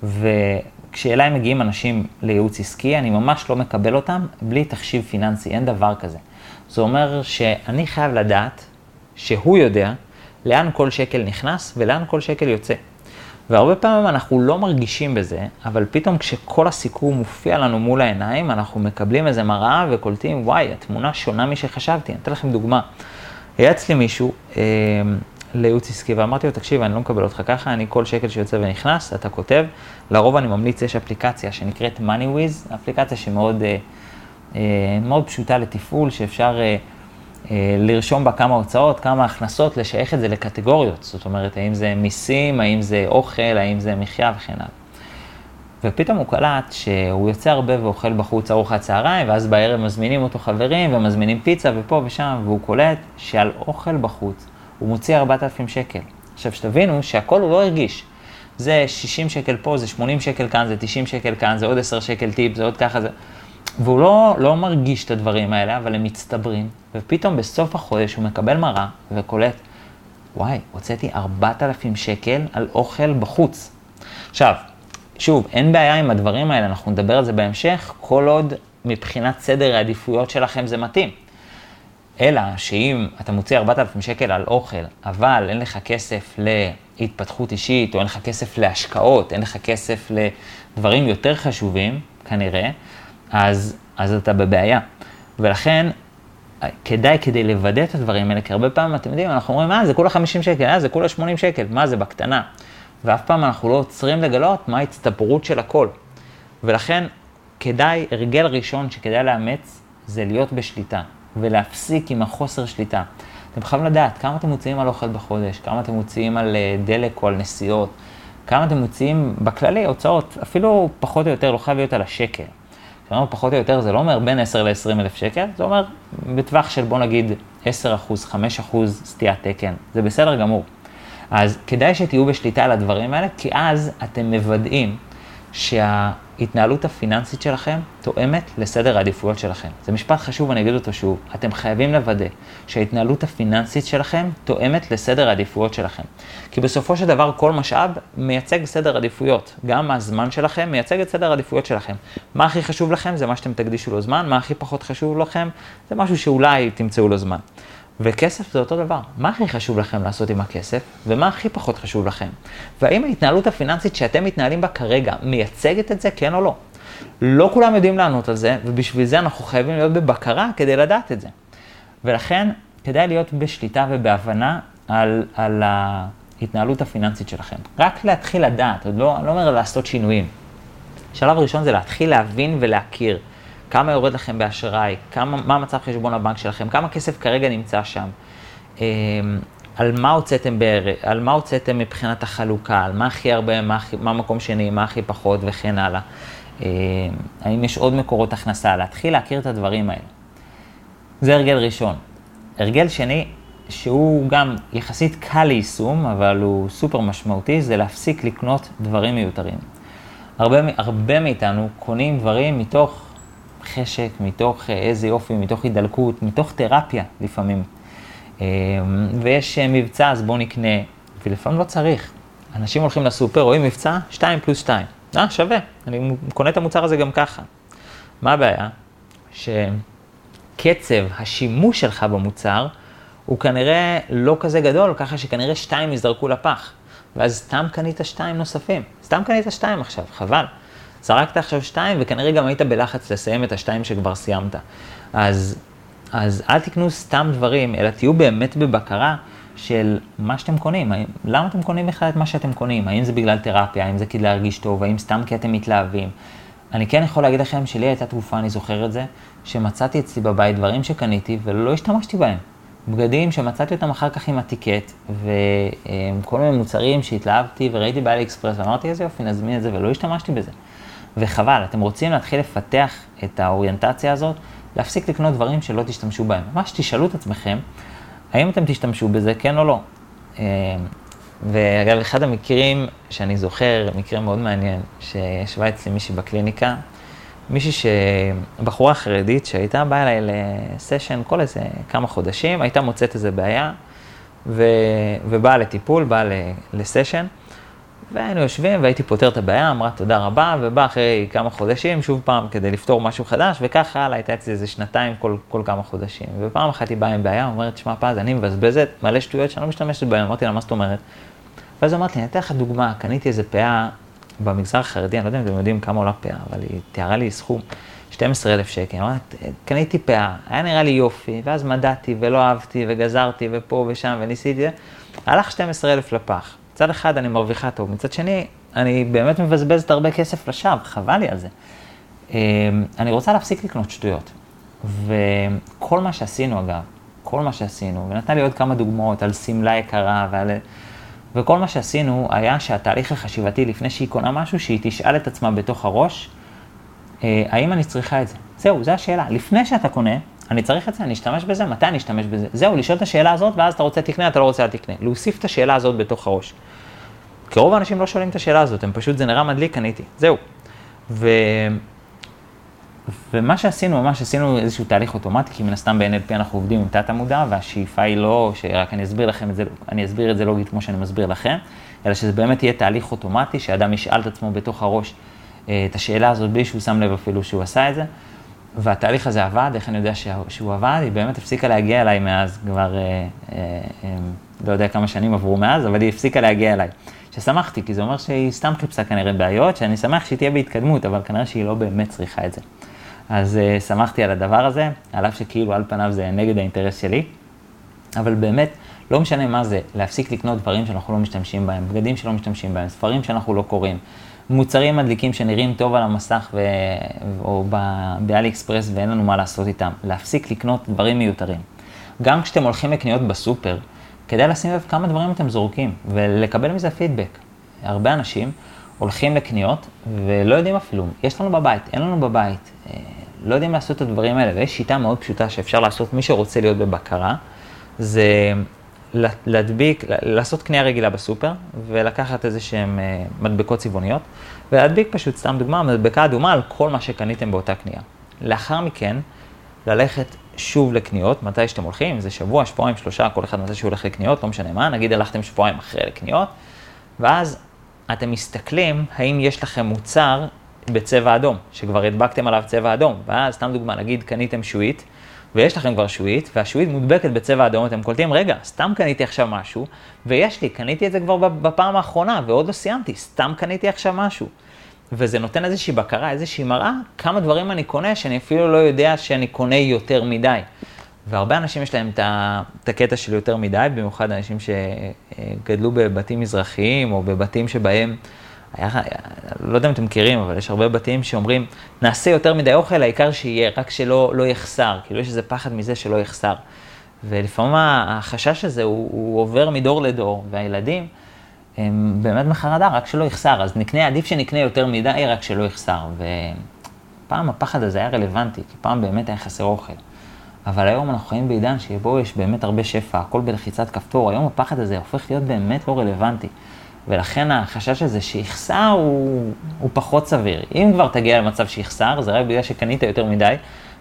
וכשאליי מגיעים אנשים לייעוץ עסקי, אני ממש לא מקבל אותם בלי תחשיב פיננסי, אין דבר כזה. זה אומר שאני חייב לדעת שהוא יודע לאן כל שקל נכנס ולאן כל שקל יוצא. והרבה פעמים אנחנו לא מרגישים בזה, אבל פתאום כשכל הסיכום מופיע לנו מול העיניים, אנחנו מקבלים איזה מראה וקולטים, וואי, התמונה שונה משחשבתי. אני אתן לכם דוגמה. היה אצלי מישהו אה, לייעוץ עסקי ואמרתי לו, תקשיב, אני לא מקבל אותך ככה, אני כל שקל שיוצא ונכנס, אתה כותב. לרוב אני ממליץ, יש אפליקציה שנקראת MoneyWiz, אפליקציה שמאוד אה, אה, מאוד פשוטה לתפעול, שאפשר... אה, אה, לרשום בה כמה הוצאות, כמה הכנסות, לשייך את זה לקטגוריות. זאת אומרת, האם זה מיסים, האם זה אוכל, האם זה מחיה וכן הלאה. ופתאום הוא קלט שהוא יוצא הרבה ואוכל בחוץ ארוחת צהריים, ואז בערב מזמינים אותו חברים ומזמינים פיצה ופה ושם, והוא קולט שעל אוכל בחוץ הוא מוציא 4,000 שקל. עכשיו, שתבינו שהכל הוא לא הרגיש. זה 60 שקל פה, זה 80 שקל כאן, זה 90 שקל כאן, זה עוד 10 שקל טיפ, זה עוד ככה, זה... והוא לא, לא מרגיש את הדברים האלה, אבל הם מצטברים, ופתאום בסוף החודש הוא מקבל מראה וקולט, וואי, הוצאתי 4,000 שקל על אוכל בחוץ. עכשיו, שוב, אין בעיה עם הדברים האלה, אנחנו נדבר על זה בהמשך, כל עוד מבחינת סדר העדיפויות שלכם זה מתאים. אלא שאם אתה מוציא 4,000 שקל על אוכל, אבל אין לך כסף להתפתחות אישית, או אין לך כסף להשקעות, אין לך כסף לדברים יותר חשובים, כנראה, אז, אז אתה בבעיה. ולכן, כדאי כדי לוודא את הדברים האלה, כי הרבה פעמים, אתם יודעים, אנחנו אומרים, אה, זה כולה 50 שקל, אה, זה כולה 80 שקל, מה זה בקטנה? ואף פעם אנחנו לא עוצרים לגלות מה ההצטברות של הכל. ולכן, כדאי, הרגל ראשון שכדאי לאמץ, זה להיות בשליטה, ולהפסיק עם החוסר שליטה. אתם חייבים לדעת כמה אתם מוציאים על אוכל בחודש, כמה אתם מוציאים על אה, דלק או על נסיעות, כמה אתם מוציאים בכללי הוצאות, אפילו פחות או יותר, לא חייב להיות על השקל. כלומר, פחות או יותר זה לא אומר בין 10 ל-20 אלף שקל, זה אומר בטווח של בוא נגיד 10 אחוז, 5 אחוז סטיית תקן, זה בסדר גמור. אז כדאי שתהיו בשליטה על הדברים האלה, כי אז אתם מוודאים שה... ההתנהלות הפיננסית שלכם תואמת לסדר העדיפויות שלכם. זה משפט חשוב, אני אגיד אותו שוב. אתם חייבים לוודא שההתנהלות הפיננסית שלכם תואמת לסדר העדיפויות שלכם. כי בסופו של דבר כל משאב מייצג סדר עדיפויות. גם הזמן שלכם מייצג את סדר העדיפויות שלכם. מה הכי חשוב לכם זה מה שאתם תקדישו לו זמן, מה הכי פחות חשוב לכם זה משהו שאולי תמצאו לו זמן. וכסף זה אותו דבר. מה הכי חשוב לכם לעשות עם הכסף, ומה הכי פחות חשוב לכם? והאם ההתנהלות הפיננסית שאתם מתנהלים בה כרגע מייצגת את זה, כן או לא? לא כולם יודעים לענות על זה, ובשביל זה אנחנו חייבים להיות בבקרה כדי לדעת את זה. ולכן, כדאי להיות בשליטה ובהבנה על, על ההתנהלות הפיננסית שלכם. רק להתחיל לדעת, עוד לא, לא אומר לעשות שינויים. שלב ראשון זה להתחיל להבין ולהכיר. כמה יורד לכם באשראי, כמה, מה מצב חשבון הבנק שלכם, כמה כסף כרגע נמצא שם, אה, על מה הוצאתם בערך, על מה הוצאתם מבחינת החלוקה, על מה הכי הרבה, מה, מה מקום שני, מה הכי פחות וכן הלאה. אה, האם יש עוד מקורות הכנסה, להתחיל להכיר את הדברים האלה. זה הרגל ראשון. הרגל שני, שהוא גם יחסית קל ליישום, אבל הוא סופר משמעותי, זה להפסיק לקנות דברים מיותרים. הרבה, הרבה מאיתנו קונים דברים מתוך חשק, מתוך אה, איזה יופי, מתוך הידלקות, מתוך תרפיה לפעמים. אה, ויש אה, מבצע, אז בואו נקנה, ולפעמים לא צריך. אנשים הולכים לסופר, רואים מבצע, 2 פלוס 2. אה, שווה, אני קונה את המוצר הזה גם ככה. מה הבעיה? שקצב השימוש שלך במוצר הוא כנראה לא כזה גדול, ככה שכנראה שתיים יזרקו לפח. ואז סתם קנית שתיים נוספים. סתם קנית שתיים עכשיו, חבל. זרקת עכשיו שתיים, וכנראה גם היית בלחץ לסיים את השתיים שכבר סיימת. אז, אז אל תקנו סתם דברים, אלא תהיו באמת בבקרה של מה שאתם קונים. למה אתם קונים בכלל את מה שאתם קונים? האם זה בגלל תרפיה, האם זה כדי להרגיש טוב, האם סתם כי אתם מתלהבים? אני כן יכול להגיד לכם שלי הייתה תרופה, אני זוכר את זה, שמצאתי אצלי בבית דברים שקניתי ולא השתמשתי בהם. בגדים שמצאתי אותם אחר כך עם הטיקט, וכל מיני מוצרים שהתלהבתי וראיתי באלי אקספרס, ואמרתי איזה יופי, נזמין את זה, ולא השתמשתי בזה. וחבל, אתם רוצים להתחיל לפתח את האוריינטציה הזאת, להפסיק לקנות דברים שלא תשתמשו בהם. ממש תשאלו את עצמכם, האם אתם תשתמשו בזה, כן או לא. אה, ואגב, אחד המקרים שאני זוכר, מקרה מאוד מעניין, שישבה אצלי מישהי בקליניקה, מישהי ש... בחורה חרדית שהייתה באה אליי לסשן כל איזה כמה חודשים, הייתה מוצאת איזה בעיה, ו... ובאה לטיפול, באה לסשן. והיינו יושבים והייתי פותר את הבעיה, אמרה תודה רבה, ובא אחרי כמה חודשים שוב פעם כדי לפתור משהו חדש, וככה הלאה, הייתה אצלי איזה שנתיים כל, כל כמה חודשים. ופעם אחת היא באה עם בעיה, אומרת, שמע פז, אני מבזבזת מלא שטויות שאני לא משתמשת בהן, אמרתי לה, מה זאת אומרת? ואז אמרתי אני אתן לך דוגמה, קניתי איזה פאה במגזר החרדי, אני לא יודע אם אתם יודעים כמה עולה פאה, אבל היא תיארה לי סכום 12,000 שקל, אמרת, קניתי פאה, היה נראה לי יופי, ואז מדדתי ולא אהבתי וגזרתי ופה ושם וניסיתי, הלך 12,000 לפח. מצד אחד אני מרוויחה טוב, מצד שני, אני באמת מבזבזת הרבה כסף לשווא, חבל לי על זה. אמ, אני רוצה להפסיק לקנות שטויות. וכל מה שעשינו, אגב, כל מה שעשינו, ונתנה לי עוד כמה דוגמאות על שמלה יקרה ועל... וכל מה שעשינו היה שהתהליך החשיבתי לפני שהיא קונה משהו, שהיא תשאל את עצמה בתוך הראש, אה, האם אני צריכה את זה? זהו, זו השאלה. לפני שאתה קונה, אני צריך את זה, אני אשתמש בזה, מתי אני אשתמש בזה? זהו, לשאול את השאלה הזאת, ואז אתה רוצה תקנה, אתה לא רוצה תקנה. להוסיף את השאלה הזאת בתוך הראש. כי רוב האנשים לא שואלים את השאלה הזאת, הם פשוט, זה נראה מדליק, קניתי. זהו. ו... ומה שעשינו, ממש עשינו איזשהו תהליך אוטומטי, כי מן הסתם ב-NLP אנחנו עובדים עם תת המודע, והשאיפה היא לא, שרק אני אסביר לכם את זה, אני אסביר את זה לוגית כמו שאני מסביר לכם, אלא שזה באמת יהיה תהליך אוטומטי, שאדם ישאל את עצמו בתוך הראש אה, את השאלה הזאת בלי שהוא שם לב אפילו שהוא עשה את זה. והתהליך הזה עבד, איך אני יודע שהוא עבד? היא באמת הפסיקה להגיע אליי מאז, כבר אה, אה, אה, לא יודע כמה שנים עברו מאז, אבל היא הפסיקה להגיע אליי. ששמחתי, כי זה אומר שהיא סתם חיפשה כנראה בעיות, שאני שמח שהיא תהיה בהתקדמות, אבל כנראה שהיא לא באמת צריכה את זה. אז uh, שמחתי על הדבר הזה, על אף שכאילו על פניו זה נגד האינטרס שלי, אבל באמת, לא משנה מה זה, להפסיק לקנות דברים שאנחנו לא משתמשים בהם, בגדים שלא משתמשים בהם, ספרים שאנחנו לא קוראים, מוצרים מדליקים שנראים טוב על המסך ו... או באלי אקספרס ואין לנו מה לעשות איתם, להפסיק לקנות דברים מיותרים. גם כשאתם הולכים לקניות בסופר, כדאי לשים לב כמה דברים אתם זורקים ולקבל מזה פידבק. הרבה אנשים הולכים לקניות ולא יודעים אפילו, יש לנו בבית, אין לנו בבית, אה, לא יודעים לעשות את הדברים האלה, ויש שיטה מאוד פשוטה שאפשר לעשות, מי שרוצה להיות בבקרה, זה להדביק, לעשות קנייה רגילה בסופר, ולקחת איזה שהן אה, מדבקות צבעוניות, ולהדביק פשוט, סתם דוגמה, מדבקה אדומה על כל מה שקניתם באותה קנייה. לאחר מכן, ללכת שוב לקניות, מתי שאתם הולכים, זה שבוע, שבועיים, שלושה, כל אחד מתי שהוא הולך לקניות, לא משנה מה, נגיד הלכתם שבועיים אחרי לקניות, ואז אתם מסתכלים האם יש לכם מוצר בצבע אדום, שכבר הדבקתם עליו צבע אדום, ואז סתם דוגמה, נגיד קניתם שועית, ויש לכם כבר שועית, והשועית מודבקת בצבע אדום, אתם קולטים, רגע, סתם קניתי עכשיו משהו, ויש לי, קניתי את זה כבר בפעם האחרונה, ועוד לא סיימתי, סתם קניתי עכשיו משהו. וזה נותן איזושהי בקרה, איזושהי מראה, כמה דברים אני קונה, שאני אפילו לא יודע שאני קונה יותר מדי. והרבה אנשים יש להם את הקטע של יותר מדי, במיוחד אנשים שגדלו בבתים מזרחיים, או בבתים שבהם... היה, לא יודע אם אתם מכירים, אבל יש הרבה בתים שאומרים, נעשה יותר מדי אוכל, העיקר שיהיה, רק שלא לא יחסר. כאילו יש איזה פחד מזה שלא יחסר. ולפעמים החשש הזה הוא, הוא עובר מדור לדור, והילדים הם באמת בחרדה, רק שלא יחסר. אז נקנה, עדיף שנקנה יותר מדי, רק שלא יחסר. ופעם הפחד הזה היה רלוונטי, כי פעם באמת היה חסר אוכל. אבל היום אנחנו חיים בעידן שבו יש באמת הרבה שפע, הכל בלחיצת כפתור, היום הפחד הזה הופך להיות באמת לא רלוונטי. ולכן החשש הזה שיחסר הוא, הוא פחות סביר. אם כבר תגיע למצב שיחסר, זה רק בגלל שקנית יותר מדי,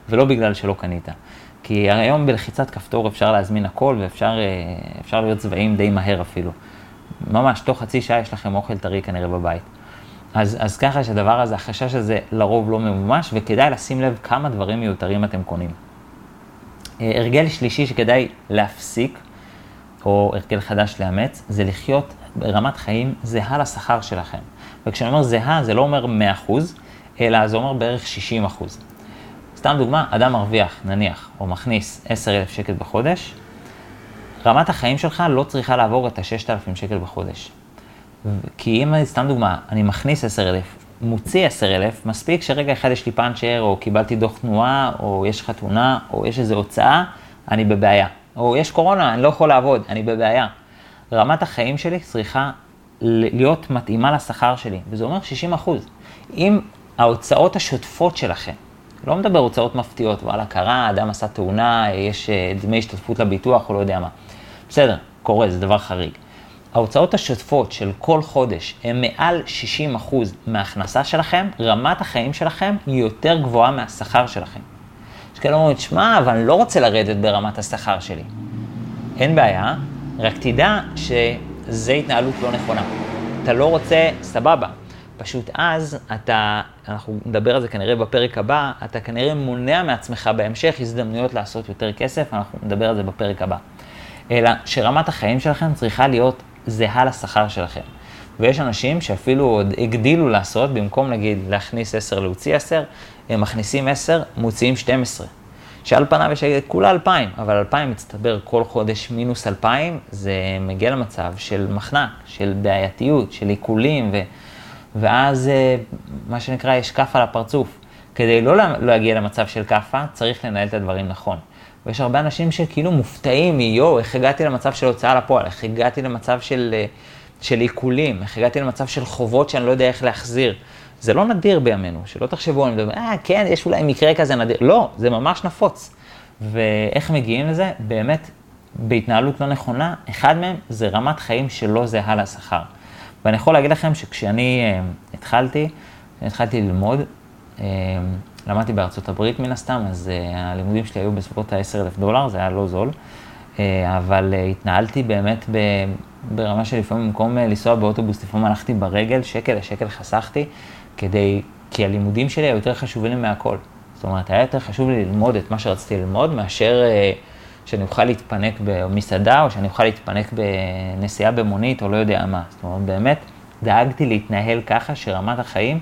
ולא בגלל שלא קנית. כי היום בלחיצת כפתור אפשר להזמין הכל, ואפשר אה, להיות צבעים די מהר אפילו. ממש, תוך חצי שעה יש לכם אוכל טרי כנראה בבית. אז, אז ככה שהדבר הזה, החשש הזה לרוב לא ממומש, וכדאי לשים לב כמה דברים מיותרים אתם קונים. אה, הרגל שלישי שכדאי להפסיק, או הרגל חדש לאמץ, זה לחיות ברמת חיים זהה לשכר שלכם. וכשאני אומר זהה, זה לא אומר 100%, אלא זה אומר בערך 60%. סתם דוגמה, אדם מרוויח, נניח, או מכניס 10,000 שקל בחודש, רמת החיים שלך לא צריכה לעבור את ה-6,000 שקל בחודש. כי אם, סתם דוגמה, אני מכניס 10,000, מוציא 10,000, מספיק שרגע אחד יש לי פאנצ'ר, או קיבלתי דוח תנועה, או יש חתונה, או יש איזו הוצאה, אני בבעיה. או יש קורונה, אני לא יכול לעבוד, אני בבעיה. רמת החיים שלי צריכה להיות מתאימה לשכר שלי, וזה אומר 60 אחוז. אם ההוצאות השוטפות שלכם, לא מדבר הוצאות מפתיעות, וואלה, קרה, אדם עשה תאונה, יש אה, דמי השתתפות לביטוח, או לא יודע מה. בסדר, קורה, זה דבר חריג. ההוצאות השוטפות של כל חודש הן מעל 60% אחוז מההכנסה שלכם, רמת החיים שלכם היא יותר גבוהה מהשכר שלכם. יש כאלה אומרים, שמע, אבל אני לא רוצה לרדת ברמת השכר שלי. אין בעיה, רק תדע שזה התנהלות לא נכונה. אתה לא רוצה, סבבה. פשוט אז אתה, אנחנו נדבר על זה כנראה בפרק הבא, אתה כנראה מונע מעצמך בהמשך הזדמנויות לעשות יותר כסף, אנחנו נדבר על זה בפרק הבא. אלא שרמת החיים שלכם צריכה להיות זהה לשכר שלכם. ויש אנשים שאפילו עוד הגדילו לעשות, במקום נגיד להכניס 10 להוציא 10, הם מכניסים 10, מוציאים 12. שעל פניו יש כולה 2,000, אבל 2,000 מצטבר כל חודש מינוס 2,000, זה מגיע למצב של מחנק, של בעייתיות, של עיקולים, ו... ואז אה, מה שנקרא, יש כאפה על הפרצוף. כדי לא להגיע למצב של כאפה, צריך לנהל את הדברים נכון. ויש הרבה אנשים שכאילו מופתעים מיו, איך הגעתי למצב של הוצאה לפועל, איך הגעתי למצב של, אה, של עיקולים, איך הגעתי למצב של חובות שאני לא יודע איך להחזיר. זה לא נדיר בימינו, שלא תחשבו, אני מדבר, אה, כן, יש אולי מקרה כזה נדיר. לא, זה ממש נפוץ. ואיך מגיעים לזה? באמת, בהתנהלות לא נכונה, אחד מהם זה רמת חיים שלא זהה לשכר. ואני יכול להגיד לכם שכשאני אה, התחלתי, התחלתי ללמוד, אה, למדתי בארצות הברית מן הסתם, אז אה, הלימודים שלי היו בסביבות ה-10,000 דולר, זה היה לא זול, אה, אבל אה, התנהלתי באמת ב, ברמה שלפעמים במקום אה, לנסוע באוטובוס, לפעמים הלכתי ברגל, שקל לשקל חסכתי, כדי, כי הלימודים שלי היו יותר חשובים לי מהכל. זאת אומרת, היה יותר חשוב לי ללמוד את מה שרציתי ללמוד, מאשר אה, שאני אוכל להתפנק במסעדה, או שאני אוכל להתפנק בנסיעה במונית, או לא יודע מה. זאת אומרת, באמת דאגתי להתנהל ככה שרמת החיים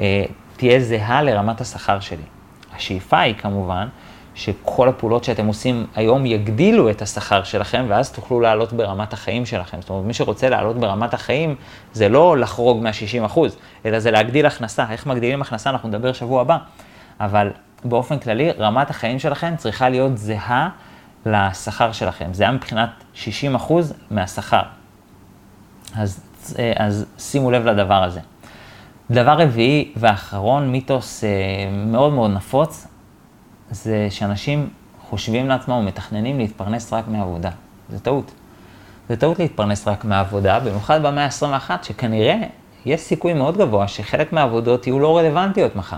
אה, תהיה זהה לרמת השכר שלי. השאיפה היא כמובן, שכל הפעולות שאתם עושים היום יגדילו את השכר שלכם, ואז תוכלו לעלות ברמת החיים שלכם. זאת אומרת, מי שרוצה לעלות ברמת החיים, זה לא לחרוג מה-60 אלא זה להגדיל הכנסה. איך מגדילים הכנסה, אנחנו נדבר שבוע הבא. אבל באופן כללי, רמת החיים שלכם צריכה להיות זהה לשכר שלכם. זה היה מבחינת 60 מהשכר. אז, אז שימו לב לדבר הזה. דבר רביעי ואחרון, מיתוס אה, מאוד מאוד נפוץ, זה שאנשים חושבים לעצמם ומתכננים להתפרנס רק מעבודה. זה טעות. זה טעות להתפרנס רק מהעבודה, במיוחד במאה ה-21, שכנראה יש סיכוי מאוד גבוה שחלק מהעבודות יהיו לא רלוונטיות מחר.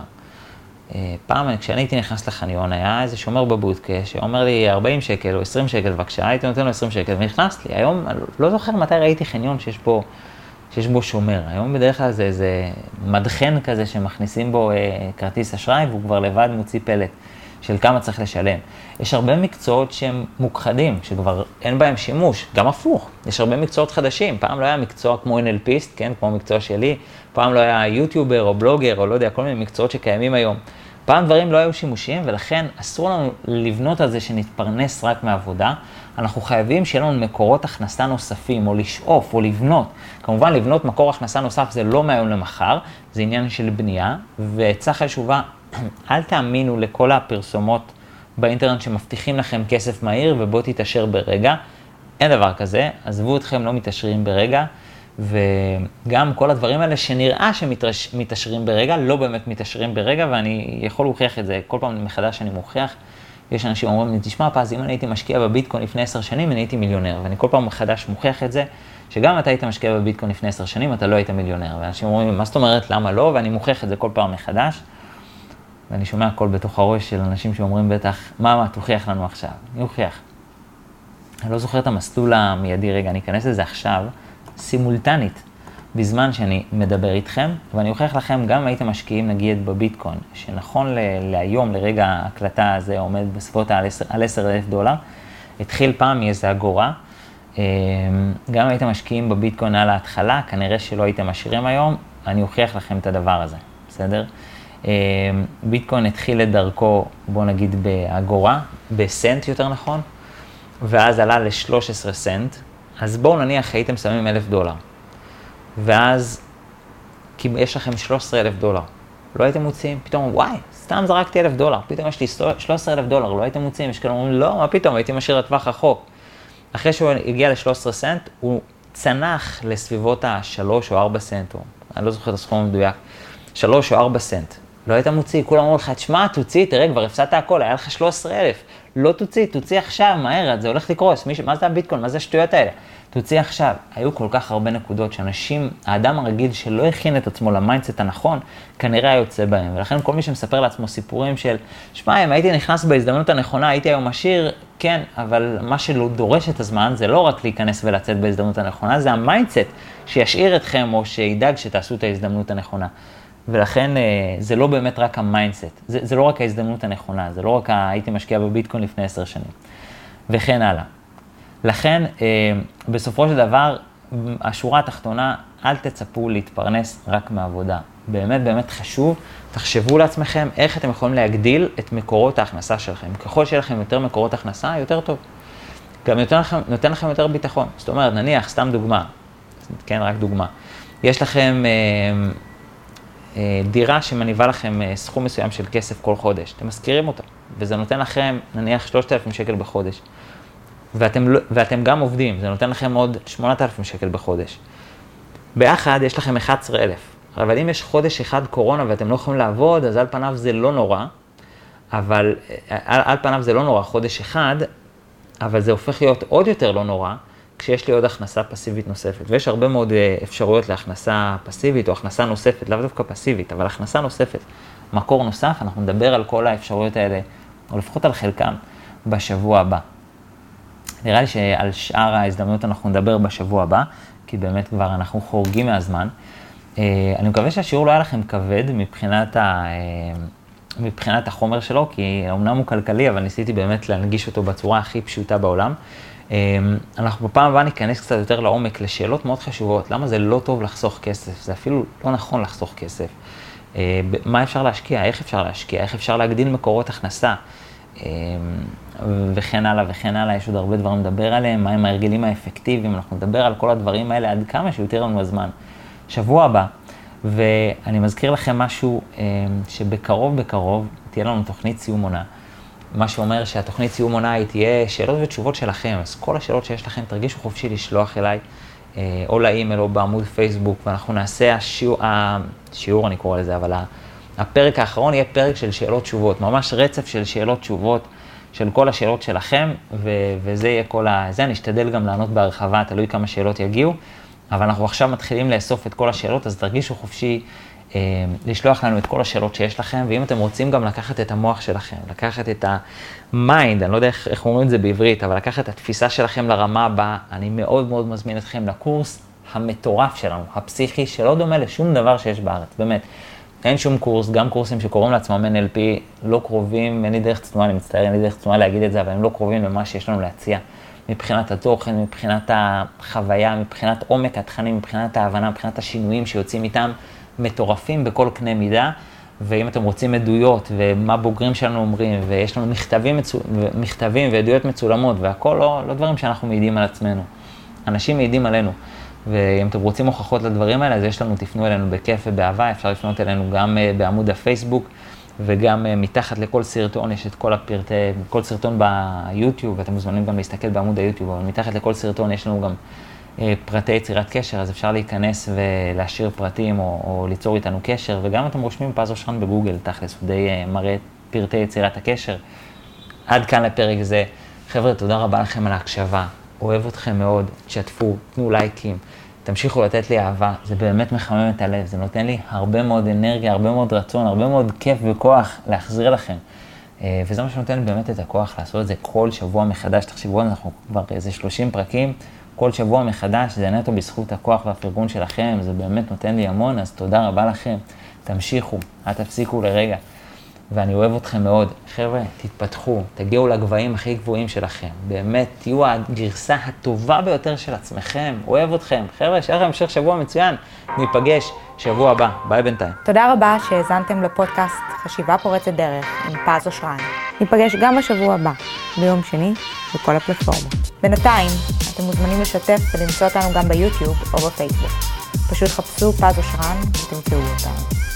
אה, פעם, כשאני הייתי נכנס לחניון, היה איזה שומר בבודקה שאומר לי 40 שקל או 20 שקל בבקשה, הייתי נותן לו 20 שקל ונכנס לי. היום, לא זוכר מתי ראיתי חניון שיש בו, שיש בו שומר. היום בדרך כלל זה איזה מדחן כזה שמכניסים בו אה, כרטיס אשראי והוא כבר לבד מוציא פלט של כמה צריך לשלם. יש הרבה מקצועות שהם מוכחדים, שכבר אין בהם שימוש, גם הפוך. יש הרבה מקצועות חדשים. פעם לא היה מקצוע כמו NLPיסט, כן, כמו המקצוע שלי, פעם לא היה יוטיובר או בלוגר או לא יודע, כל מיני מקצועות שקיימים היום. פעם דברים לא היו שימושיים, ולכן אסור לנו לבנות על זה שנתפרנס רק מעבודה. אנחנו חייבים שיהיה לנו מקורות הכנסה נוספים, או לשאוף, או לבנות. כמובן, לבנות מקור הכנסה נוסף זה לא מהיום למחר, זה עניין של בנייה, ועצה חשובה, [COUGHS] אל תאמינו לכל הפרסומות באינטרנט שמבטיחים לכם כסף מהיר ובוא תתעשר ברגע. אין דבר כזה, עזבו אתכם, לא מתעשרים ברגע. וגם כל הדברים האלה שנראה שמתעשרים ברגע, לא באמת מתעשרים ברגע, ואני יכול להוכיח את זה כל פעם מחדש אני מוכיח. יש אנשים שאומרים לי, תשמע פז, אם אני הייתי משקיע בביטקוין לפני עשר שנים, אני הייתי מיליונר. ואני כל פעם מחדש מוכיח את זה, שגם אתה היית משקיע בביטקוין לפני עשר שנים, אתה לא היית מיליונר. ואנשים אומרים מה זאת אומרת, למה לא? ואני מוכיח את זה כל פעם מחדש. ואני שומע הכל בתוך הראש של אנשים שאומרים בטח, מה, מה, תוכיח לנו עכשיו. אני אוכיח. אני לא זוכר את המסלול המיידי, רגע, אני אכנס לזה עכשיו. סימולטנית בזמן שאני מדבר איתכם, ואני אוכיח לכם, גם אם הייתם משקיעים נגיד בביטקוין, שנכון להיום, לרגע ההקלטה הזה עומד בסביבות על 10,000 דולר, התחיל פעם מאיזה אגורה. אמ, גם אם הייתם משקיעים בביטקוין על ההתחלה, כנראה שלא הייתם עשירים היום, אני אוכיח לכם את הדבר הזה, בסדר? אמ, ביטקוין התחיל את דרכו, בואו נגיד באגורה, בסנט יותר נכון, ואז עלה ל-13 סנט, אז בואו נניח הייתם שמים אלף דולר, ואז כי יש לכם 13 אלף דולר. לא הייתם מוציאים, פתאום וואי, סתם זרקתי אלף דולר, פתאום יש לי 13 אלף דולר, לא הייתם מוציאים, יש כאלה אומרים, לא, מה פתאום, הייתי משאיר לטווח רחוק. אחרי שהוא הגיע ל-13 סנט, הוא צנח לסביבות ה-3 או 4 סנט, או אני לא זוכר את הסכום המדויק, 3 או 4 סנט. לא היית מוציא, כולם אמרו לך, תשמע, תוציא, תראה, כבר הפסדת הכל, היה לך 13 אלף. לא תוציא, תוציא עכשיו, מהר, זה הולך לקרוס, מי, מה זה הביטקוין, מה זה השטויות האלה? תוציא עכשיו. היו כל כך הרבה נקודות שאנשים, האדם הרגיל שלא הכין את עצמו ל mindset הנכון, כנראה יוצא בהם. ולכן כל מי שמספר לעצמו סיפורים של, שמע, אם הייתי נכנס בהזדמנות הנכונה, הייתי היום עשיר, כן, אבל מה שלא דורש את הזמן, זה לא רק להיכנס ולצאת בהזדמנות הנכונה, זה ה mindset שישאיר אתכם או שידאג שתעשו את ההזדמנות הנכונה. ולכן אה, זה לא באמת רק ה mindset, זה, זה לא רק ההזדמנות הנכונה, זה לא רק הייתי משקיע בביטקוין לפני עשר שנים, וכן הלאה. לכן, אה, בסופו של דבר, השורה התחתונה, אל תצפו להתפרנס רק מעבודה. באמת באמת חשוב, תחשבו לעצמכם איך אתם יכולים להגדיל את מקורות ההכנסה שלכם. ככל שיהיה לכם יותר מקורות הכנסה, יותר טוב. גם נותן לכם, נותן לכם יותר ביטחון. זאת אומרת, נניח, סתם דוגמה, כן, רק דוגמה. יש לכם אה, דירה שמניבה לכם אה, סכום מסוים של כסף כל חודש, אתם משכירים אותה, וזה נותן לכם נניח 3,000 שקל בחודש, ואתם, לא, ואתם גם עובדים, זה נותן לכם עוד 8,000 שקל בחודש. ביחד יש לכם 11,000, אבל אם יש חודש אחד קורונה ואתם לא יכולים לעבוד, אז על פניו זה לא נורא, אבל אה, על, על פניו זה לא נורא חודש אחד, אבל זה הופך להיות עוד יותר לא נורא, כשיש לי עוד הכנסה פסיבית נוספת. ויש הרבה מאוד אה, אפשרויות להכנסה פסיבית או הכנסה נוספת, לאו דווקא פסיבית, אבל הכנסה נוספת, מקור נוסף, אנחנו נדבר על כל האפשרויות האלה, או לפחות על חלקם, בשבוע הבא. נראה לי שעל שאר ההזדמנויות אנחנו נדבר בשבוע הבא, כי באמת כבר אנחנו חורגים מהזמן. אה, אני מקווה שהשיעור לא היה לכם כבד מבחינת, ה, אה, מבחינת החומר שלו, כי אמנם הוא כלכלי, אבל ניסיתי באמת להנגיש אותו בצורה הכי פשוטה בעולם. אמ, אנחנו בפעם הבאה ניכנס קצת יותר לעומק לשאלות מאוד חשובות. למה זה לא טוב לחסוך כסף? זה אפילו לא נכון לחסוך כסף. אה, מה אפשר להשקיע? איך אפשר להשקיע? איך אפשר להגדיל מקורות הכנסה? אמ, וכן הלאה וכן הלאה, יש עוד הרבה דברים לדבר עליהם, מהם ההרגלים האפקטיביים, אנחנו נדבר על כל הדברים האלה עד כמה שיותר לנו הזמן. שבוע הבא, ואני מזכיר לכם משהו אמ, שבקרוב בקרוב תהיה לנו תוכנית סיום עונה. מה שאומר שהתוכנית סיום עונה היא תהיה שאלות ותשובות שלכם, אז כל השאלות שיש לכם, תרגישו חופשי לשלוח אליי, אה, או לאימייל או בעמוד פייסבוק, ואנחנו נעשה השיעור, השיעור אני קורא לזה, אבל הפרק האחרון יהיה פרק של שאלות תשובות, ממש רצף של שאלות תשובות, של כל השאלות שלכם, ו- וזה יהיה כל ה... זה, אני אשתדל גם לענות בהרחבה, תלוי כמה שאלות יגיעו, אבל אנחנו עכשיו מתחילים לאסוף את כל השאלות, אז תרגישו חופשי לשלוח לנו את כל השאלות שיש לכם, ואם אתם רוצים גם לקחת את המוח שלכם, לקחת את ה mind, אני לא יודע איך אומרים את זה בעברית, אבל לקחת את התפיסה שלכם לרמה הבאה, אני מאוד מאוד מזמין אתכם לקורס המטורף שלנו, הפסיכי, שלא דומה לשום דבר שיש בארץ, באמת. אין שום קורס, גם קורסים שקוראים לעצמם NLP, לא קרובים, אין לי דרך צנועה, אני מצטער, אין לי דרך צנועה להגיד את זה, אבל הם לא קרובים למה שיש לנו להציע. מבחינת התוכן, מבחינת החוויה, מבחינת עומק התכנים, מבחינת ההבנה, מבחינת השינויים שיוצאים איתם, מטורפים בכל קנה מידה. ואם אתם רוצים עדויות ומה בוגרים שלנו אומרים, ויש לנו מכתבים, מצו... מכתבים ועדויות מצולמות, והכל לא, לא דברים שאנחנו מעידים על עצמנו. אנשים מעידים עלינו. ואם אתם רוצים הוכחות לדברים האלה, אז יש לנו, תפנו אלינו בכיף ובאהבה, אפשר לפנות אלינו גם uh, בעמוד הפייסבוק וגם uh, מתחת לכל סרטון יש את כל הפרטי, כל סרטון ביוטיוב, ואתם מוזמנים גם להסתכל בעמוד היוטיוב, אבל מתחת לכל סרטון יש לנו גם פרטי יצירת קשר, אז אפשר להיכנס ולהשאיר פרטים או, או ליצור איתנו קשר, וגם אתם רושמים פז אושרן בגוגל, תכלס, הוא די uh, מראה פרטי יצירת הקשר. עד כאן לפרק זה. חבר'ה, תודה רבה לכם על ההקשבה. אוהב אתכם מאוד, תשתפו, תנו לייקים, תמשיכו לתת לי אהבה, זה באמת מחמם את הלב, זה נותן לי הרבה מאוד אנרגיה, הרבה מאוד רצון, הרבה מאוד כיף וכוח להחזיר לכם. אה, וזה מה שנותן באמת את הכוח לעשות את זה כל שבוע מחדש. תחשבו, אנחנו כבר איזה 30 פרקים, כל שבוע מחדש, זה נטו בזכות הכוח והפרגון שלכם, זה באמת נותן לי המון, אז תודה רבה לכם. תמשיכו, אל תפסיקו לרגע. ואני אוהב אתכם מאוד. חבר'ה, תתפתחו, תגיעו לגבהים הכי גבוהים שלכם. באמת, תהיו הגרסה הטובה ביותר של עצמכם. אוהב אתכם. חבר'ה, שיהיה לכם המשך שבוע מצוין. ניפגש שבוע הבא. ביי בינתיים. תודה רבה שהאזנתם לפודקאסט חשיבה פורצת דרך עם פז אושרן. ניפגש גם בשבוע הבא, ביום שני, בכל הפלטפורמות. בינתיים, אתם מוזמנים לשתף ולמצוא אותנו גם ביוטיוב או בפייסבוק. פשוט חפשו פז אושרן ותמצאו אותנו.